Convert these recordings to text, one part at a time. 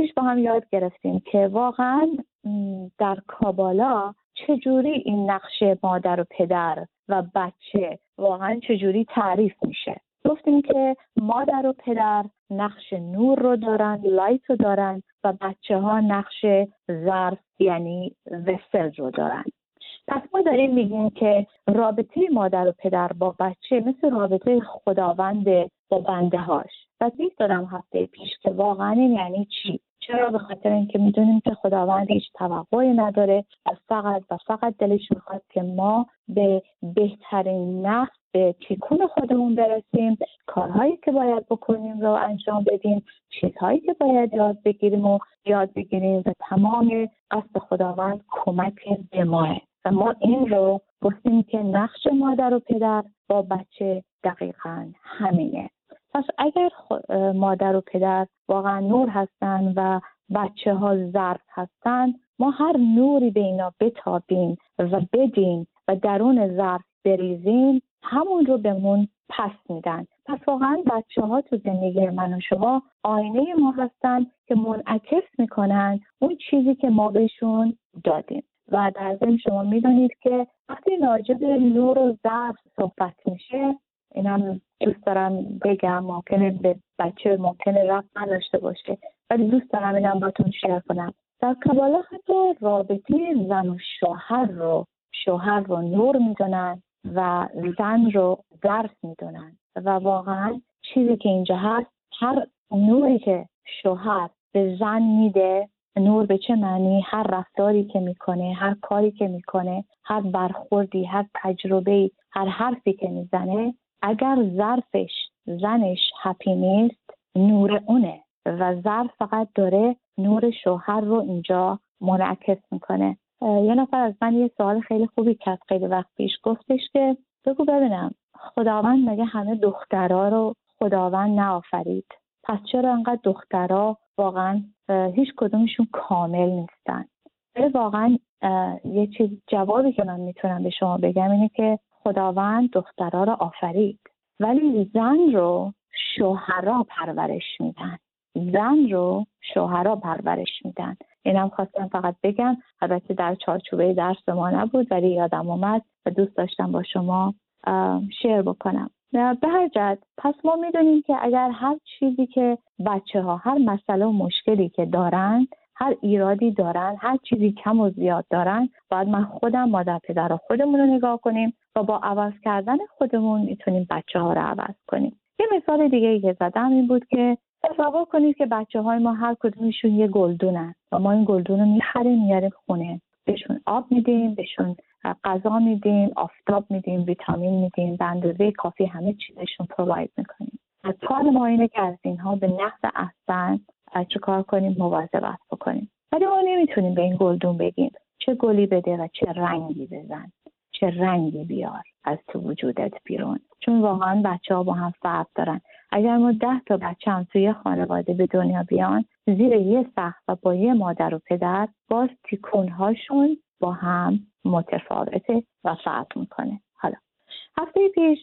پیش با هم یاد گرفتیم که واقعا در کابالا چجوری این نقش مادر و پدر و بچه واقعا چجوری تعریف میشه؟ گفتیم که مادر و پدر نقش نور رو دارن لایت رو دارن و بچه ها نقش ظرف یعنی وسل رو دارن. پس ما داریم میگیم که رابطه مادر و پدر با بچه مثل رابطه خداوند با بنده هاش و دارم هفته پیش که واقعا یعنی چی؟ چرا به خاطر اینکه می‌دونیم که خداوند هیچ توقعی نداره و فقط و فقط دلش می‌خواد که ما به بهترین نحو به تیکون خودمون برسیم کارهایی که باید بکنیم رو انجام بدیم چیزهایی که باید یاد بگیریم و یاد بگیریم و تمام قصد خداوند کمک به ماه. و ما این رو گفتیم که نقش مادر و پدر با بچه دقیقا همینه. پس اگر مادر و پدر واقعا نور هستن و بچه ها ظرف هستن ما هر نوری به اینا بتابیم و بدیم و درون ظرف بریزیم همون رو بهمون پس میدن. پس واقعا بچه ها تو زندگی من و شما آینه ما هستن که منعکس می‌کنن اون چیزی که ما بهشون دادیم. و در ضمن شما می‌دانید که وقتی راجع به نور و ظرف صحبت میشه اینم دوست دارم بگم ممکنه به بچه ممکنه رفت نداشته باشه ولی دوست دارم اینم باتون شیر کنم. در کبالا حتی رابطه زن و شوهر رو شوهر رو نور می‌دونن و زن رو ظرف می‌دونن و واقعا چیزی که اینجا هست هر نوری که شوهر به زن میده نور به چه معنی؟ هر رفتاری که می‌کنه هر کاری که می‌کنه هر برخوردی هر تجربه هر حرفی که می‌زنه اگر ظرفش زنش هپی نیست نور اونه و ظرف فقط داره نور شوهر رو اینجا منعکس می‌کنه. یه نفر از من یه سوال خیلی خوبی کرد خیلی وقت پیش. گفتش که بگو ببینم خداوند مگه همه دخترها رو خداوند نآفرید؟ پس چرا انقدر دخترها واقعا هیچ کدومشون کامل نیستن؟ واقعا یه چیز جوابی که من می‌تونم به شما بگم اینه که خداوند دخترها رو آفرید. ولی زن رو شوهرها پرورش میدن. زن رو شوهرها پرورش میدن. اینم خواستم فقط بگم البته در چارچوبه درس ما نبود ولی یادم اومد و دوست داشتم با شما شیر بکنم. به هر جد پس ما می‌دونیم که اگر هر چیزی که بچه ها هر مسئله و مشکلی که دارند هر ایرادی دارن هر چیزی کم و زیاد دارن باید من خودم مادر پدر خودمون رو نگاه کنیم و با عوض کردن خودمون می‌تونیم بچه ها رو عوض کنیم. یه مثال دیگه ای که زدم این بود که تصور کنید که بچه های ما هر کدومشون یه گلدونن و ما این گلدون رو می‌خریم میاریم خونه. بهشون آب میدیم بهشون غذا میدیم آفتاب میدیم ویتامین میدیم به اندازه کافی همه چیزشون پروواید می‌کنیم. از کار ما اینه که از اینها به نحو احسن چه کار کنیم مواظبت بکنیم. ولی ما نمی‌تونیم به این گلدون بگیم چه گلی بده و چه رنگی بزن چه رنگی بیار از تو وجودت بیرون. چون واقعا بچه ها با هم فرق دارن. اگر ما ده تا بچه هم توی خانواده به دنیا بیان زیر یه سخت و با یه مادر و پدر باز تیکونهاشون با هم متفاوته و فرق می‌کنه. هفته پیش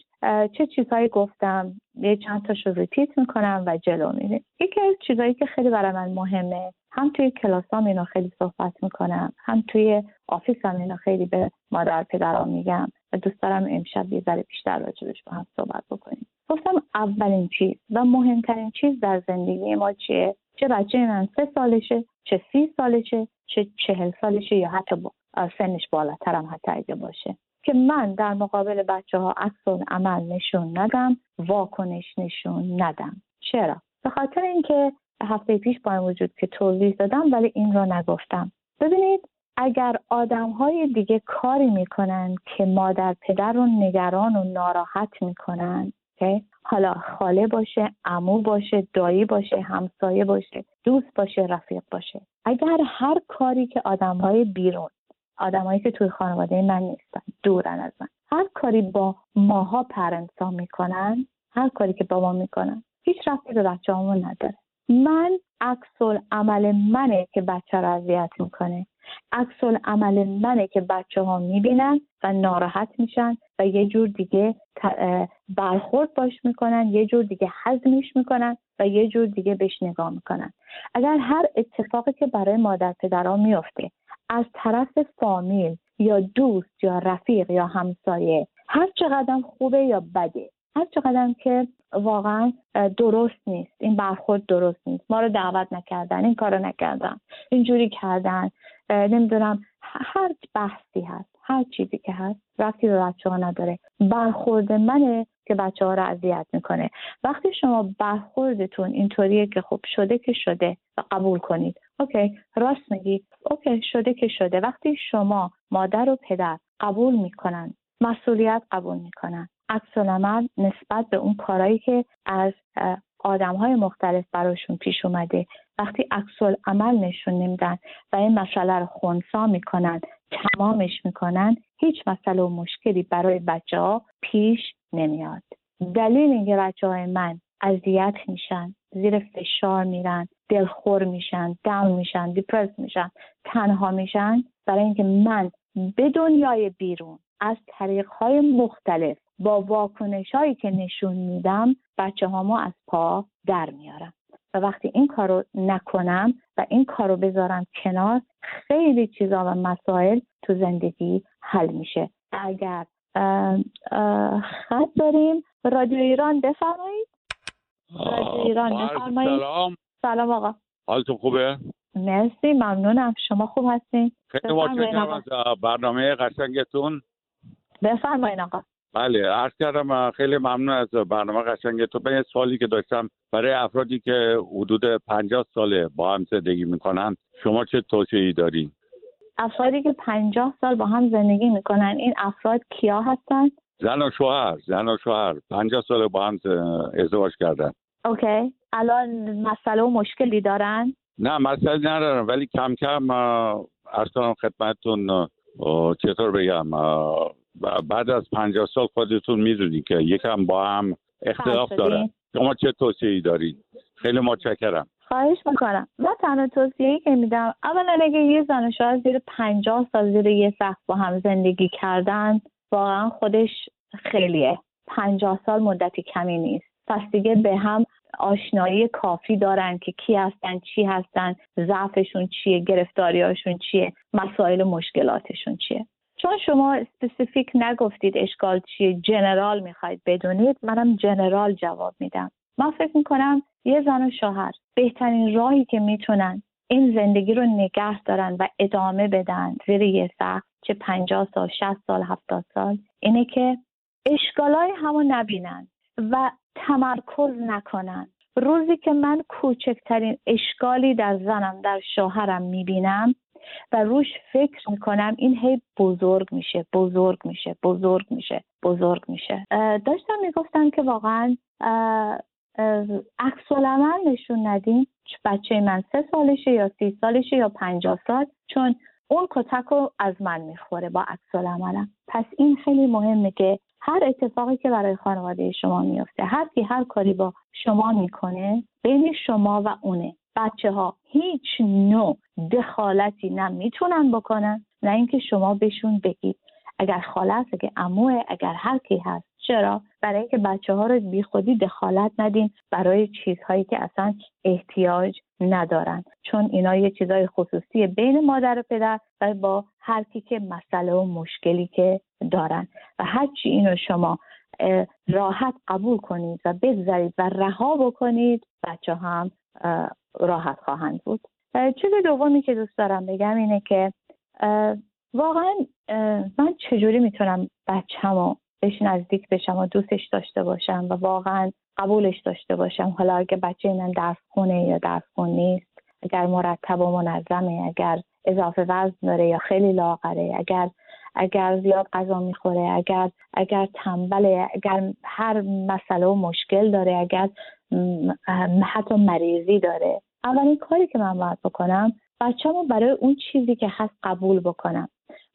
چه چیزهایی گفتم یه چند تاش رو ریپیت می‌کنم و جلو میریم. یکی از چیزهایی که خیلی برای من مهمه هم توی کلاسام اینا خیلی صحبت می‌کنم هم توی آفیسم اینا خیلی به مادر پدرام میگم و دوست دارم امشب یه ذره بیشتر راجبش با هم صحبت بکنیم. گفتم اولین چیز و مهمترین چیز در زندگی ما چیه؟ چه بچه من سه سالشه چه سی سالشه چه چهل سالشه یا حتی با سنش بالاترم حتی اگه باشه. که من در مقابل بچه ها عکس عمل نشون ندم واکنش نشون ندم. چرا؟ به خاطر اینکه هفته پیش با این وجود که توضیح دادم ولی این رو نگفتم. ببینید اگر آدم های دیگه کاری می‌کنن که مادر پدر رو نگران و ناراحت می‌کنن که حالا خاله باشه امو باشه دایی باشه همسایه باشه دوست باشه رفیق باشه. اگر هر کاری که آدم های بیرون آدمایی که توی خانواده من نیستن دورن از من. هر کاری با ماها پرنسا می‌کنن هر کاری که با ما می‌کنن هیچ رفتی به بچه نداره. من عکس عمل منه که بچه رو اذیت می‌کنه. عکس عمل منه که بچه ها می‌بینن و ناراحت میشن و یه جور دیگه برخورد باش می‌کنن یه جور دیگه حزمش می‌کنن و یه جور دیگه بهش نگاه می‌کنن. اگر هر اتفاقی که برای مادر پدرها میفته از طرف فامیل یا دوست یا رفیق یا همسایه هر چقدر خوبه یا بده. هر چقدر که واقعا درست نیست. این برخورد درست نیست. ما رو دعوت نکردن این کارو نکردن. اینجوری کردن. نمی‌دونم هر بحثی هست هر چیزی که هست رفتی به بچه ها نداره. برخورد منه که بچه ها رو اذیت می‌کنه. وقتی شما برخوردتون اینطوریه که خب شده که شده و قبول کنید. اوکی راست میگی. اوکی شده که شده. وقتی شما مادر و پدر قبول می‌کنن مسئولیت قبول می‌کنن عکس نسبت به اون کارهایی که از آدم های مختلف براشون پیش اومده وقتی عکس عمل نشون نمیدن و این مسئله رو خونسا می‌کنن تمامش می‌کنن هیچ مسئله و مشکلی برای بچه ها پیش نمیاد. دلیل اینکه بچه های من اذیت میشن زیر فشار میرن دلخور میشن دم میشن دیپرس میشن تنها میشن. برای اینکه من به دنیای بیرون از طریق های مختلف با واکنش هایی که نشون میدم بچه ها از پا در میارم. و وقتی این کارو نکنم و این کارو بذارم کنار خیلی چیزا و مسائل تو زندگی حل میشه. اگر خط داریم رادیو ایران بفرمایید. رادیو ایران بفرمایید. سلام. سلام آقا. حالتون خوبه؟ مرسی ممنونم. شما خوب هستین؟ خیلی متشکرم از برنامه قشنگتون. بفرمایید آقا. بله عرض کردم خیلی ممنون از برنامه قشنگ تو به سوالی که داشتم برای افرادی که حدود 50 ساله با هم زندگی می‌کنن شما چه توصیه‌ای دارین افرادی که 50 سال با هم زندگی می‌کنن این افراد کیا هستن؟ زن و شوهر زن و شوهر. 50 سال با هم ازدواج کردن. اوکی. الان مسئله و مشکلی دارن؟ نه مسئله ندارن ولی کم کم ارسان خدمتتون چطور بگم بعد از پنجاه سال خودتون می‌دونید که یکم با هم اختلاف دارن. شما چه توصیه‌ای دارید خیلی متشکرم. خواهش می‌کنم. من تنها توصیه‌ای که میدم اولا اگه یه زن و شوهر زیر پنجاه سال زیر یه سقف با هم زندگی کردن واقعا خودش خیلیه. پنجاه سال مدتی کمی نیست. پس دیگه به هم آشنایی کافی دارن که کی هستن چی هستن ضعفشون چیه گرفتاریاشون چیه مسائل و مشکلاتشون چیه. چون شما specific نگفتید اشکال چیه general می‌خواید بدونید منم general جواب میدم. من فکر می‌کنم یه زن و شوهر بهترین راهی که می‌تونن این زندگی رو نگه دارن و ادامه بدن زیر یه سقف چه پنجاه سال شست سال هفتاد سال اینه که اشکالای همو نبینن و تمرکز نکنن. روزی که من کوچکترین اشکالی در زنم در شوهرم می‌بینم و روش فکر می‌کنم این هی بزرگ میشه بزرگ میشه بزرگ میشه بزرگ میشه. داشتم می‌گفتم که واقعا عکس نشون ندیم. بچه من سه سالشه یا سی سالشه یا پنجاه سال چون اون کتک رو از من می‌خوره با عکس پس این خیلی مهمه که هر اتفاقی که برای خانواده شما میفته هر کی هر کاری با شما می‌کنه بین شما و اونه. بچه ها هیچ نوع دخالتی نه بکنن. نه اینکه شما بهشون بگید. اگر خاله است اگر اموه اگر هر کی هست. چرا؟ برای اینکه بچه ها رو بی خودی دخالت ندین برای چیزهایی که اصلا احتیاج ندارن. چون اینا یه چیزهای خصوصی بین مادر و پدر و با هر کی که مسئله و مشکلی که دارن. و هرچی اینو شما راحت قبول کنید و بگذارید و رها بکنید بچه هم راحت خواهند بود. چیز دومی که دوست دارم بگم اینه که واقعا من چجوری می‌تونم بچه‌مو بهش نزدیک بشم و دوستش داشته باشم و واقعا قبولش داشته باشم. حالا اگه بچه من درس خونه یا درس خون نیست اگر مرتب و منظمه اگر اضافه وزن داره یا خیلی لاغره اگر اگر زیاد غذا می‌خوره اگر اگر تنبله اگر هر مسئله و مشکل داره اگر حتی مریضی داره. اولین کاری که من باید بکنم بچه‌مو برای اون چیزی که هست قبول بکنم.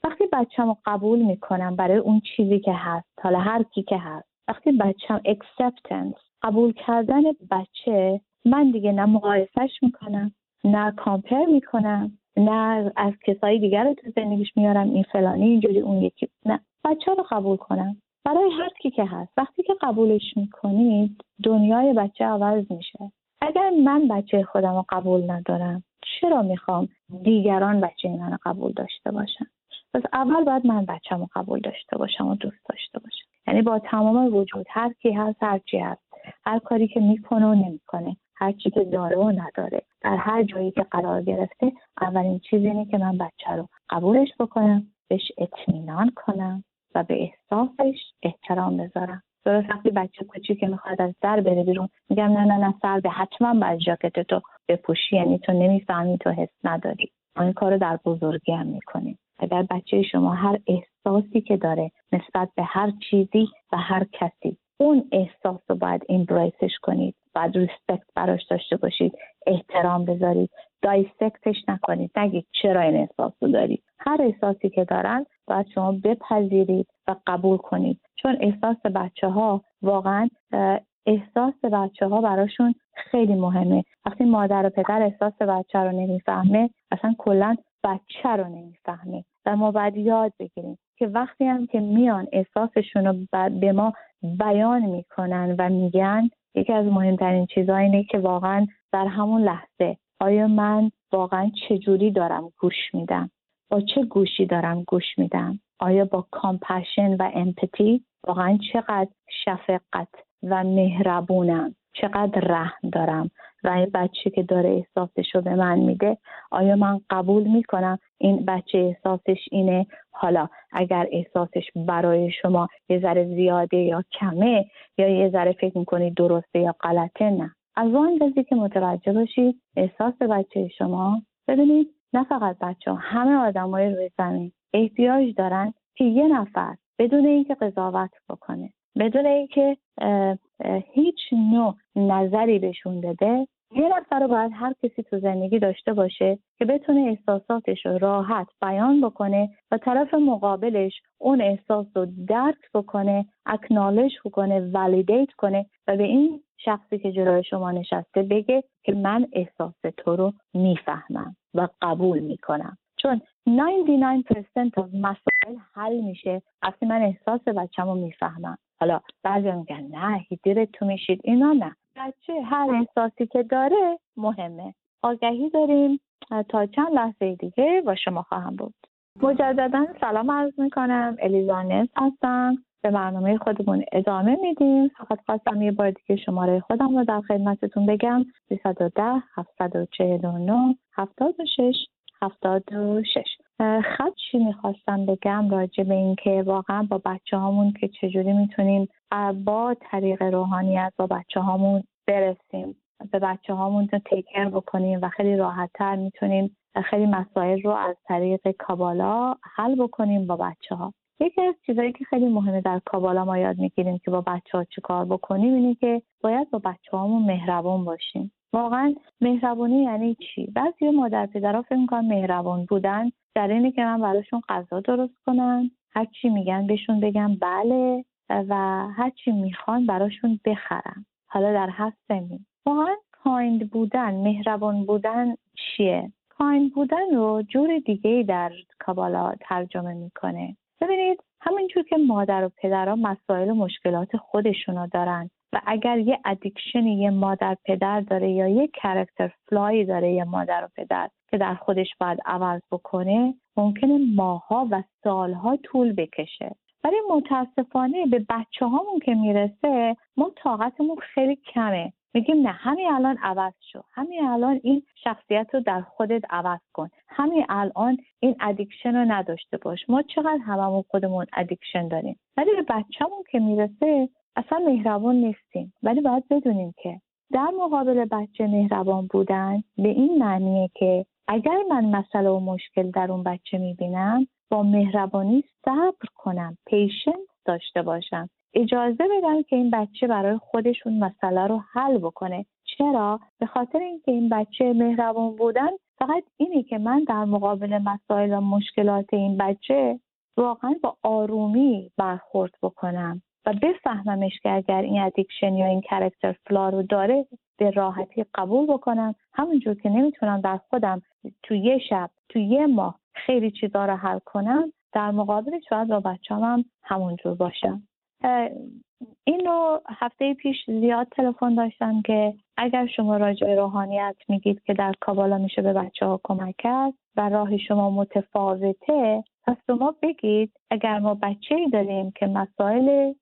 وقتی بچه‌مو قبول می‌کنم برای اون چیزی که هست حالا هر کی که هست وقتی بچم acceptance قبول کردن بچه من دیگه نه مقایسش می‌کنم نه کامپر می‌کنم نه از کسایی دیگر رو تو زندگیش میارم این فلانی اینجوری اون یکی نه. بچه رو قبول کنم برای هر کی که هست. وقتی که قبولش می‌کنید دنیای بچه عوض میشه. اگر من بچه خودم رو قبول ندارم چرا می‌خوام دیگران بچه منو قبول داشته باشن؟ پس اول باید من بچم رو قبول داشته باشم و دوست داشته باشم. یعنی با تمام وجود هر کی هست هر چی هست. هر کاری که می‌کنه و نمی‌کنه. هر چی که داره و نداره. در هر جایی که قرار گرفته اولین چیز اینه که من بچه رو قبولش بکنم بهش اطمینان کنم و به احساسش احترام بذارم. درست وقتی بچه کوچیکه می‌خواد از در بره بیرون میگم نه نه نه سرده حتما باید ژاکت تو بپوشی. یعنی تو نمی‌فهمی تو حس نداری. این کار رو در بزرگی هم می‌کنیم. اگر بچه شما هر احساسی که داره نسبت به هر چیزی و هر کسی. اون احساس رو باید embrace ش کنید. باید respect براش داشته باشید. احترام بذارید. دایسکتش نکنید. نگید چرا این احساس رو دارید. هر احساسی که دارن باید شما بپذیرید و قبول کنید. چون احساس بچه ها واقعا احساس بچه ها براشون خیلی مهمه. وقتی مادر و پدر احساس بچه رو نمی‌فهمه اصلا کلا بچه رو نمی‌فهمه و ما باید یاد بگیریم که وقتی هم که میان احساسشون رو به ما بیان می‌کنن و میگن یکی از مهمترین چیزها اینه که واقعا در همون لحظه آیا من واقعا چجوری دارم گوش میدم؟ با چه گوشی دارم گوش میدم؟ آیا با کامپشن و امپتی واقعا چقدر شفقت و مهربونم؟ چقدر رحم دارم؟ و این بچه که داره احساسش رو به من میده آیا من قبول می‌کنم این بچه احساسش اینه؟ حالا اگر احساسش برای شما یه ذره زیاده یا کمه یا یه ذره فکر می‌کنید درسته یا غلطه نه. از اون که متوجه باشید احساس بچه شما ببینید نه فقط بچه ها همه آدمای روی زمین احتیاج دارن که یه نفر بدون اینکه قضاوت بکنه بدون اینکه هیچ نوع نظری بهشون بده یه نفر رو باید هر کسی تو زندگی داشته باشه که بتونه احساساتش رو راحت بیان بکنه و طرف مقابلش اون احساس رو درک بکنه اکنالش بکنه ولیدیت کنه و به این شخصی که جلوی شما نشسته بگه که من احساس تو رو می‌فهمم و قبول می‌کنم. چون 99% از مسائل حل میشه وقتی من احساس بچم رو می‌فهمم. حالا بعضی میگن نه هیدیر تو میشید اینا نه. بچه هر احساسی که داره مهمه. آگهی داریم. تا چند لحظه دیگه با شما خواهم بود. مجددا سلام عرض می‌کنم. الیزانس هستم. به برنامه خودمون ادامه میدیم. فقط خواستم یه بار دیگه شماره خودم رو در خدمتتون بگم. 310 749 76 76 خدشی می‌خواستم بگم راجع به اینکه واقعا با بچه هامون که چجوری می‌تونیم با طریق روحانیت با بچه هامون برسیم به بچه هامون رو تیکر بکنیم و خیلی راحت تر می‌تونیم خیلی مسائل رو از طریق کابالا حل بکنیم با بچه ها یکی از چیزهایی که خیلی مهمه در کابالا ما یاد می‌گیریم که با بچه ها چی کار بکنیم اینه که باید با بچه هامون مهربون باشیم. واقعا مهربونی یعنی چی؟ بعضی مادر پدرها فکر می‌کنن مهربون بودن در اینه که من براشون غذا درست کنم هر چی میگن بهشون بگم بله و هر چی می‌خوان براشون بخرم حالا در هر سنی واقعا kind بودن مهربان بودن چیه؟ kind بودن رو جور دیگه در کابالا ترجمه می‌کنه. ببینید همینجور که مادر و پدرها مسائل و مشکلات خودشونو دارن و اگر یه addiction یه مادر پدر داره یا یه character flaw ی داره یه مادر و پدر که در خودش باید عوض بکنه ممکنه ماه‌ها و سالها طول بکشه. ولی متاسفانه به بچه هامون که می‌رسه ما طاقتمون خیلی کمه. میگیم نه همین الان عوض شو. همین الان این شخصیت رو در خودت عوض کن. همین الان این addiction رو نداشته باش. ما چقدر هممون خودمون addiction داریم؟ ولی به بچهمون که می‌رسه اصلا مهربان نیستیم. ولی باید بدونیم که در مقابل بچه مهربان بودن به این معنیه که اگر من مسئله و مشکل در اون بچه می‌بینم با مهربانی صبر کنم patience داشته باشم. اجازه بدم که این بچه برای خودش اون مسئله رو حل بکنه. چرا؟ به خاطر اینکه این بچه مهربان بودن فقط اینه که من در مقابل مسائل و مشکلات این بچه واقعا با آرومی برخورد بکنم. و بفهممش که اگر این addiction یا این character flaw رو داره به راحتی قبول بکنم. همونجور که نمی‌تونم در خودم تو یه شب تو یه ماه خیلی چیزا رو حل کنم در مقابل شاید با بچه‌ام هم همونجور باشم. این رو هفته پیش زیاد تلفن داشتم که اگر شما راجع روحانیت میگید که در کابالا میشه به بچه ها کمک کرد و راه شما متفاوته پس شما بگید اگر ما بچه داریم که مسائل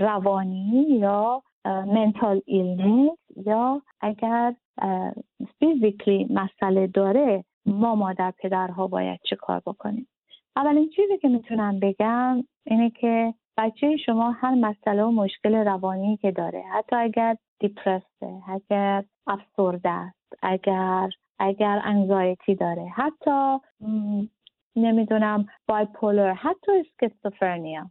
روانی یا mental illness یا اگر physically مسئله داره ما مادر پدرها باید چه کار بکنیم؟ اولین چیزی که می‌تونم بگم اینه که بچه شما هر مسئله و مشکل روانی که داره حتی اگر دیپرسته اگر افسرده است اگر اگر انزایتی داره حتی نمی‌دونم بایپولر حتی اسکیزوفرنیا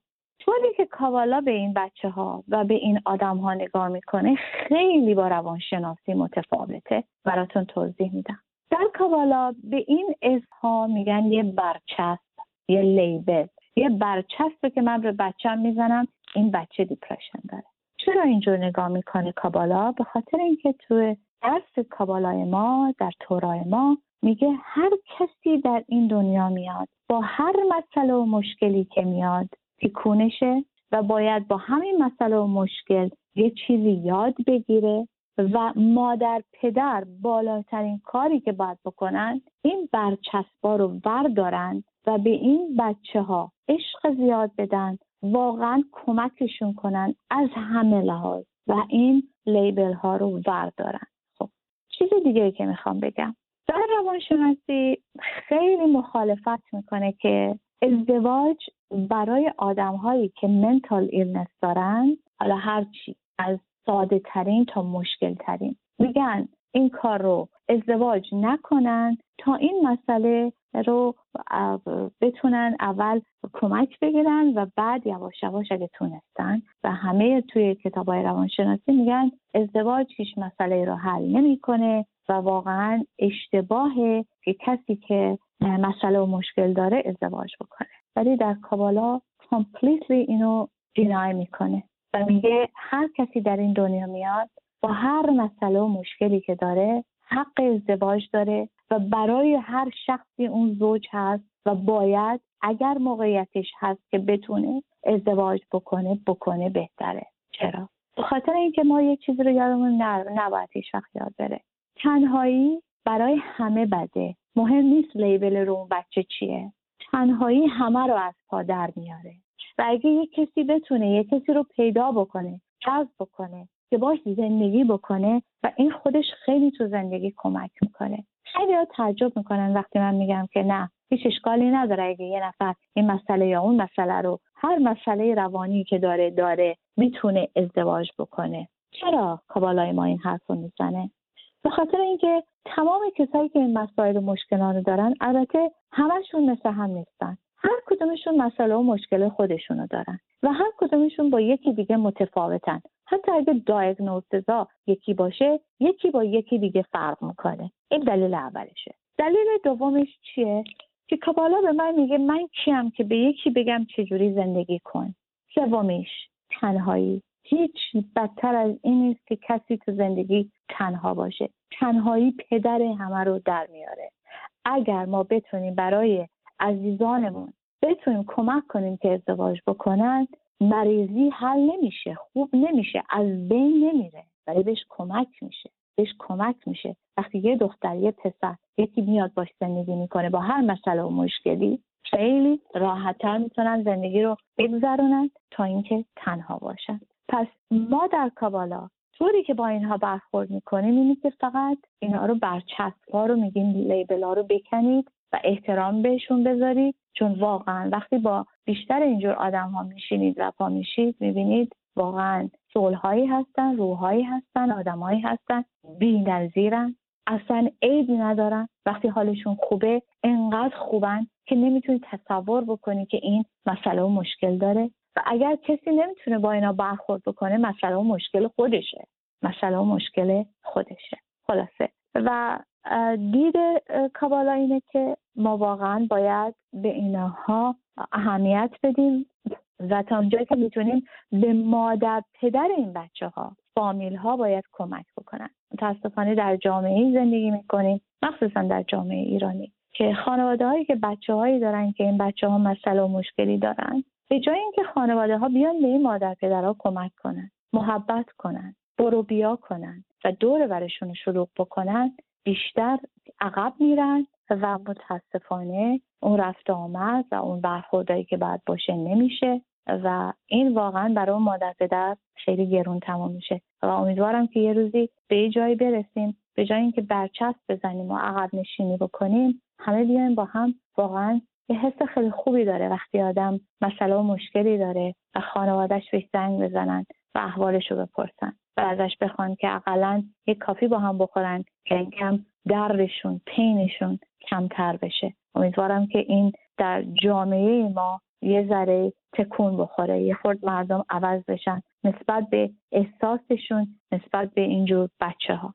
طوری که کاوالا به این بچه ها و به این آدم ها نگاه می‌کنه خیلی با روانشناسی متفاوته. براتون توضیح میدم. در کاوالا به این ها میگن یه برچسب یه لیبل. یه برچسب که من به بچم می‌زنم این بچه دیپرشن داره. چرا اینجور نگاه می‌کنه کابالا به خاطر اینکه تو درس کابالای ما در تورای ما میگه هر کسی در این دنیا میاد با هر مسئله و مشکلی که میاد تکونشه و باید با همین مسئله و مشکل یه چیزی یاد بگیره و مادر پدر بالاترین کاری که باید بکنن این برچسبا رو بردارن و به این بچه ها عشق زیاد بدن واقعا کمکشون کنن از همه لحاظ و این label ها رو بردارن. خب چیز دیگه که می‌خوام بگم. در روانشناسی خیلی مخالفت می‌کنه که ازدواج برای آدم هایی که mental illness دارن حالا هر چی از ساده ترین تا مشکل ترین. میگن این کار رو ازدواج نکنن تا این مسئله رو بتونن اول کمک بگیرن و بعد یواش یواش اگه تونستن و همه توی کتاب های روانشناسی میگن ازدواج هیچ مسئله رو حل نمی‌کنه و واقعا اشتباهه که کسی که مسئله و مشکل داره ازدواج بکنه. ولی در کابالا کامپلیتلی اینو دینای می‌کنه. و میگه هر کسی در این دنیا میاد با هر مسئله و مشکلی که داره حق ازدواج داره و برای هر شخصی اون زوج هست و باید اگر موقعیتش هست که بتونه ازدواج بکنه بکنه بهتره. چرا؟ به خاطر اینکه ما یک چیزی رو یادمون نباید هیچ وقت یاد بره. تنهایی برای همه بده. مهم نیست لیبل رو اون بچه چیه. تنهایی همه رو از پا در میاره. و اگه یک کسی بتونه یک کسی رو پیدا بکنه جذب بکنه که باش زندگی بکنه و این خودش خیلی تو زندگی کمک می‌کنه. خیلی ها تعجب می‌کنن وقتی من میگم که نه هیچ اشکالی نداره اگه یه نفر این مسئله یا اون مسئله رو هر مسئله روانی که داره داره می‌تونه ازدواج بکنه. چرا کابالای ما این حرف رو می‌زنه؟ به خاطر اینکه تمام کسایی که این مسائل و مشکلات رو دارن البته همشون مثل هم نیستن. هر کدومشون مسئله و مشکل خودشونو دارن و هر کدومشون با یکی دیگه متفاوتن. حتی اگه دایگنوستزا یکی باشه یکی با یکی دیگه فرق می‌کنه. این دلیل اولشه. دلیل دومش چیه؟ که کابالا به من میگه من کیم که به یکی بگم چجوری زندگی کن. سومیش تنهایی. هیچ بدتر از این نیست که کسی تو زندگی تنها باشه. تنهایی پدر همه رو در میاره. اگر ما بتونیم برای عزیزانمون بتونیم کمک کنیم که ازدواج بکنن مریضی حل نمیشه خوب نمیشه از بین نمیره. ولی بهش کمک میشه. بهش کمک میشه. وقتی یه دختر یه پسر یکی میاد باش زندگی می‌کنه با هر مسئله و مشکلی خیلی راحتتر می‌تونن زندگی رو بگذرونن تا اینکه تنها باشن. پس ما در کابالا طوری که با اینها برخورد می‌کنیم اینه که فقط اینها رو برچسب ها رو میگیم لیبل ها رو بکنید و احترام بهشون بذارید. چون واقعا وقتی با بیشتر اینجور آدم ها میشینید و پا میشید می‌بینید واقعا هایی هستن روحهایی هستن آدمهایی هستن نظیرن اصلا عیبی ندارن. وقتی حالشون خوبه انقدر خوبن که نمی‌تونی تصور بکنی که این مسئله و مشکل داره. اگر کسی نمی‌تونه با اینا برخورد بکنه مسئله و مشکل خودشه. مسئله و مشکل خودشه. خلاصه. و دید کابالا اینه که ما واقعا باید به اینها اهمیت بدیم و تا اونجایی که می‌تونیم به مادر پدر این بچه ها فامیل ها باید کمک بکنن. متاسفانه در جامعه زندگی می‌کنیم مخصوصا در جامعه ایرانی که خانواده هایی که بچه هایی دارن که این بچه ها مسئله و مشکلی دارن به جای اینکه خانواده ها بیان به این مادر پدرها کمک کنن محبت کنن برو بیا کنن و دور برشون شروع بکنن بیشتر عقب میرن و متاسفانه اون رفت آمد و اون برخوردهایی که باید باشه نمیشه و این واقعا برای اون مادر پدر خیلی گرون تمام میشه. و امیدوارم که یه روزی به یه جایی برسیم به جای اینکه برچسب بزنیم و عقب نشینی بکنیم همه بیایم با هم واقعا یه حس خیلی خوبی داره وقتی آدم و مشکلی داره و خانوادهش به زنگ بزنن و احوالش رو بپرسن و ازش بخوان که اقلا یه کافی با هم بخورن که کم دردشون پینشون کمتر بشه. امیدوارم که این در جامعه ما یه ذره تکون بخوره یه خورد مردم عوض بشن نسبت به احساسشون نسبت به اینجور بچه ها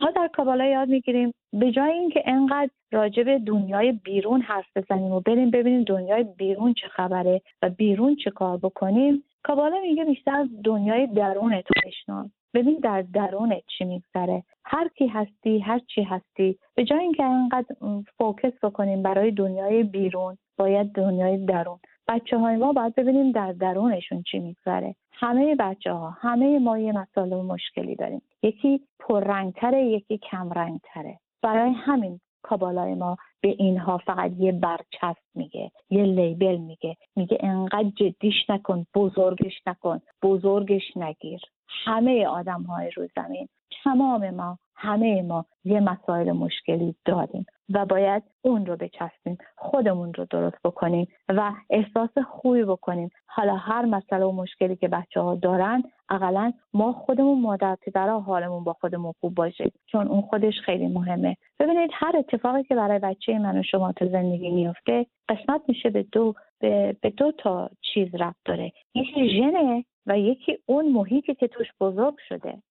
ما در کابالا یاد می‌گیریم به جای اینکه انقدر راجع به دنیای بیرون حرف بزنیم و بریم ببینیم دنیای بیرون چه خبره و بیرون چه کار بکنیم کابالا میگه بیشتر دنیای درونت بشناس ببین در درونت چی میگذره. هر کی هستی هر چی هستی. به جای اینکه انقدر فوکس بکنیم برای دنیای بیرون باید دنیای درون. بچه های ما باید ببینیم در درونشون چی میگذره. همه بچه ها همه ما یه مسئله و مشکلی داریم. یکی پررنگتره یکی کمرنگتره. برای همین کابالای ما به اینها فقط یه برچسب میگه یه لیبل میگه. میگه انقدر جدیش نکن بزرگش نکن بزرگش نگیر. همه آدم های رو زمین تمام ما همه ما یه مسائل مشکلی داریم. و باید اون رو بچسبیم. خودمون رو درست بکنیم و احساس خوبی بکنیم. حالا هر مسئله و مشکلی که بچه ها دارن اقلا ما خودمون مادر پدرها حالمون با خودمون خوب باشه چون اون خودش خیلی مهمه. ببینید هر اتفاقی که برای بچه من و شما تو زندگی میفته قسمت میشه به دو به, به دو تا چیز ربط داره. یکی ژنه و یکی اون محیطی که توش بزرگ شده.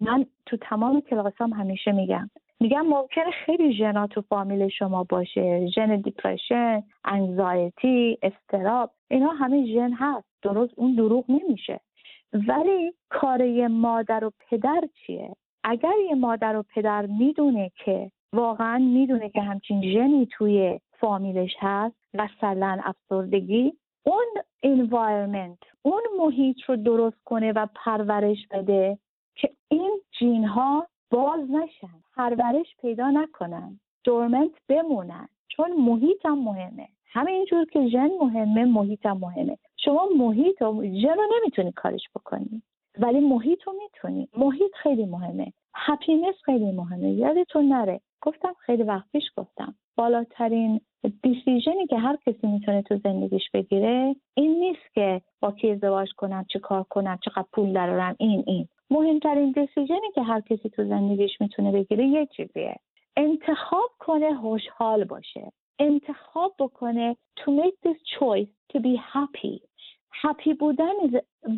من تو تمام کلاسام همیشه میگم میگم ممکنه خیلی ژنا تو فامیل شما باشه. ژن depression anxiety اضطراب اینا همه ژن هست. درست اون دروغ نمیشه. ولی کار مادر و پدر چیه؟ اگر یه مادر و پدر می‌دونه که واقعا می‌دونه که همچین ژنی توی فامیلش هست مثلا افسردگی اون environment اون محیط رو درست کنه و پرورش بده که این جین ها باز نشن. پرورش پیدا نکنن. دورمنت بمونن. چون محیط هم مهمه. همینجور که ژن مهمه محیط هم مهمه. شما محیط و ژن رو نمی‌تونی کارش بکنی. ولی محیط رو می‌تونی. محیط خیلی مهمه. هپینس خیلی مهمه. یادتون نره. گفتم خیلی وقت پیش گفتم. بالاترین دیسیژنی که هر کسی می‌تونه تو زندگیش بگیره این نیست که با کی ازدواج کنم چه کار کنم چقدر پول درارم این این. مهمترین دیسیژنی که هر کسی تو زندگیش می‌تونه بگیره یه چیزیه. انتخاب کنه خوشحال باشه. انتخاب بکنه to make this choice to be happy. Happy بودن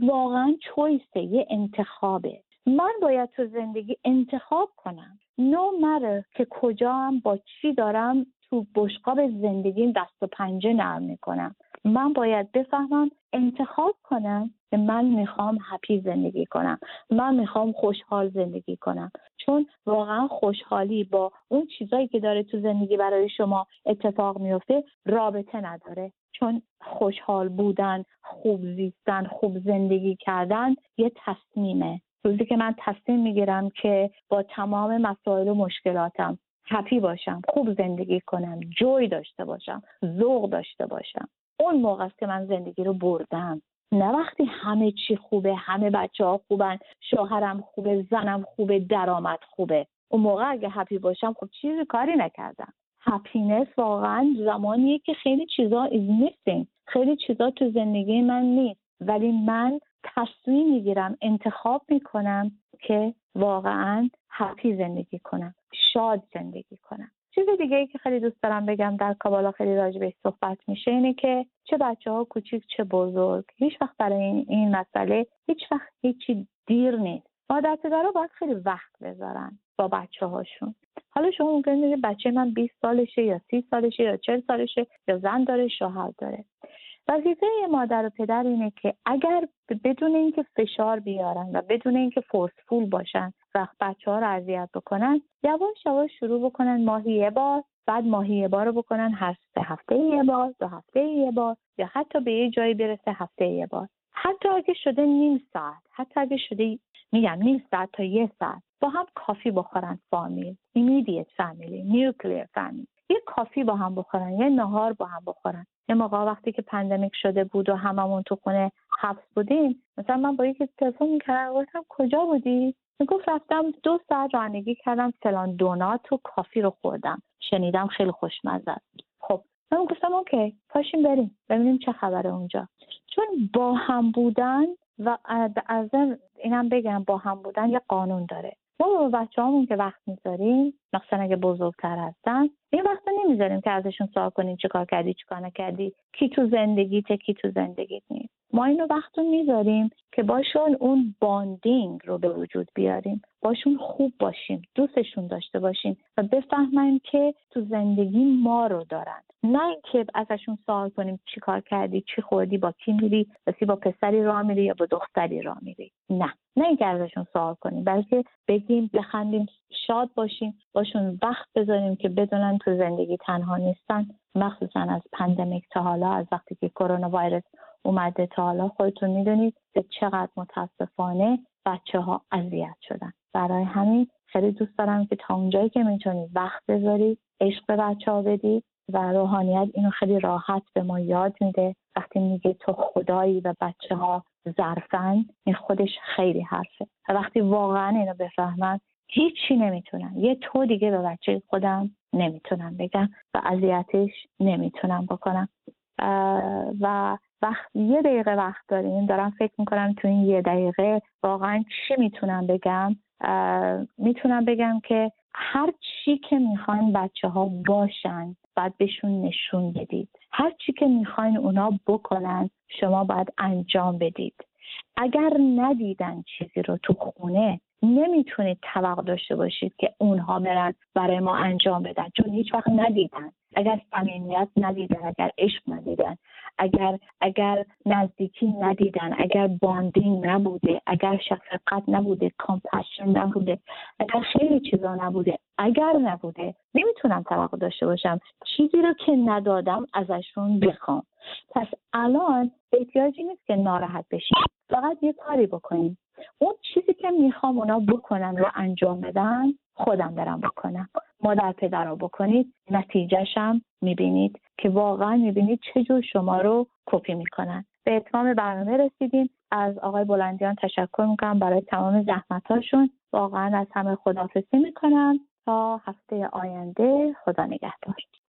واقعا choice یه انتخابه. من باید تو زندگی انتخاب کنم. No matter که کجا هم با چی دارم تو بشقاب زندگیم دست و پنجه نرم می‌کنم. من باید بفهمم انتخاب کنم که من می‌خوام هپی زندگی کنم. من می‌خوام خوشحال زندگی کنم. چون واقعا خوشحالی با اون چیزایی که داره تو زندگی برای شما اتفاق میفته رابطه نداره. چون خوشحال بودن خوب زیستن خوب زندگی کردن یه تصمیمه. روزی که من تصمیم می‌گیرم که با تمام مسائل و مشکلاتم هپی باشم خوب زندگی کنم جوی داشته باشم ذوق داشته باشم. اون موقع است که من زندگی رو بردم. نه وقتی همه چی خوبه همه بچه ها خوبن شوهرم خوبه زنم خوبه درآمد خوبه. اون موقع اگه هپی باشم خب چیزی کاری نکردم. هپینس واقعا زمانیه که خیلی چیزا از missing. خیلی چیزا تو زندگی من نیست. ولی من تصمیم می‌گیرم انتخاب می‌کنم که واقعا هپی زندگی کنم. شاد زندگی کنم. چیز دیگه ای که خیلی دوست دارم بگم در کابالا خیلی راجع صحبت میشه اینه که چه بچه ها کوچیک چه بزرگ. هیچ وقت برای این, مسئله هیچ وقت هیچی دیر نیست. مادر پدرها باید خیلی وقت بذارن با بچه هاشون حالا شما ممکن بگید بچه من 20 سالشه یا 30 سالشه یا 40 سالشه یا زن داره شوهر داره. وظیفه مادر و پدر اینه که اگر بدون اینکه فشار بیارن و بدون اینکه فورسفول باشن و بچه ها رو اذیت بکنن یواش یواش شروع بکنن ماهی یه بار بعد ماهی یه بار رو بکنن هر سه هفته یه بار دو هفته یه بار یا حتی به یه جایی برسه هفته یه بار. حتی اگه شده نیم ساعت حتی اگه شده میگم نیم ساعت تا یه ساعت با هم coffee بخورن فامیل. immediate family nuclear family یه coffee با هم بخورن یه نهار با هم بخورن. یه موقع وقتی که pandemic شده بود و هممون تو خونه حبس بودیم مثلا من با یکی تلفن می‌کردم گفتم کجا بودی؟ می‌گفت رفتم دو ساعت رانندگی کردم فلان دونات و coffee رو خوردم. شنیدم خیلی خوشمزه خب من گفتم okay پاشیم بریم. ببینیم چه خبره اونجا. چون با هم بودن و از اینم بگم با هم بودن یه قانون داره. ما با بچه که وقت می‌ذاریم مثلا اگه بزرگتر هستن این وقت نمی‌ذاریم که ازشون سوال کنیم چه کار کردی چه کار نکردی. کی تو زندگیته کی تو زندگیت نیست. ما اینو وقت می‌ذاریم که باشون اون باندینگ رو به وجود بیاریم. باشون خوب باشیم دوستشون داشته باشیم و بفهمن که تو زندگی ما رو دارن. نه اینکه ازشون سوال کنیم چی کار کردی چی خوردی با کی میری بسی با پسری راه میری یا با دختری راه میری. نه. نه اینکه ازشون سوال کنیم بلکه بگیم بخندیم شاد باشیم باشون وقت بذاریم که بدونن تو زندگی تنها نیستن. مخصوصا از پندمیک تا حالا از وقتی که کرونا ویروس اومده تا حالا خودتون می‌دونید که چقدر متاسفانه بچه ها اذیت شدن. برای همین خیلی دوست دارم که تا اونجایی که می‌تونید وقت بذارید عشق به بچه ها بدید و روحانیت اینو خیلی راحت به ما یاد میده. وقتی میگه تو خدایی و بچه ها ظرفن این خودش خیلی حرفه. و وقتی واقعا اینو بفهمن هیچی نمی‌تونن. یه تو دیگه به بچه خودم نمی‌تونم بگم و اذیتش نمی‌تونم بکنم. و وقت یه دقیقه وقت داریم. دارم فکر می‌کنم تو این یه دقیقه واقعا چی می‌تونم بگم؟ می‌تونم بگم که هر چی که می‌خواین بچه ها باشن باید بهشون نشون بدید. هر چی که می‌خواین اونا بکنن شما باید انجام بدید. اگر ندیدن چیزی رو تو خونه نمی‌تونید توقع داشته باشید که اونها برن برای ما انجام بدن چون هیچ وقت ندیدن. اگر صمیمیت ندیدن اگر عشق ندیدن اگر اگر نزدیکی ندیدن اگر bonding نبوده اگر شفقت نبوده compassion نبوده اگر خیلی چیزا نبوده اگر نبوده نمی‌تونم توقع داشته باشم. چیزی رو که ندادم ازشون بخوام. پس الان احتیاجی نیست که ناراحت بشیم. فقط یه کاری بکنیم. اون چیزی که می‌خوام اونا بکنن رو انجام بدن خودم برم بکنم. مادر پدر رو بکنید نتیجهشم می‌بینید که واقعا می‌بینید چه شما رو کپی می‌کنن. به اتمام برنامه رسیدیم. از آقای بلندیان تشکر می‌کنم. برای تمام زحمتاشون واقعا از همه خداحافظی می‌کنم. تا هفته آینده خدا نگهدار.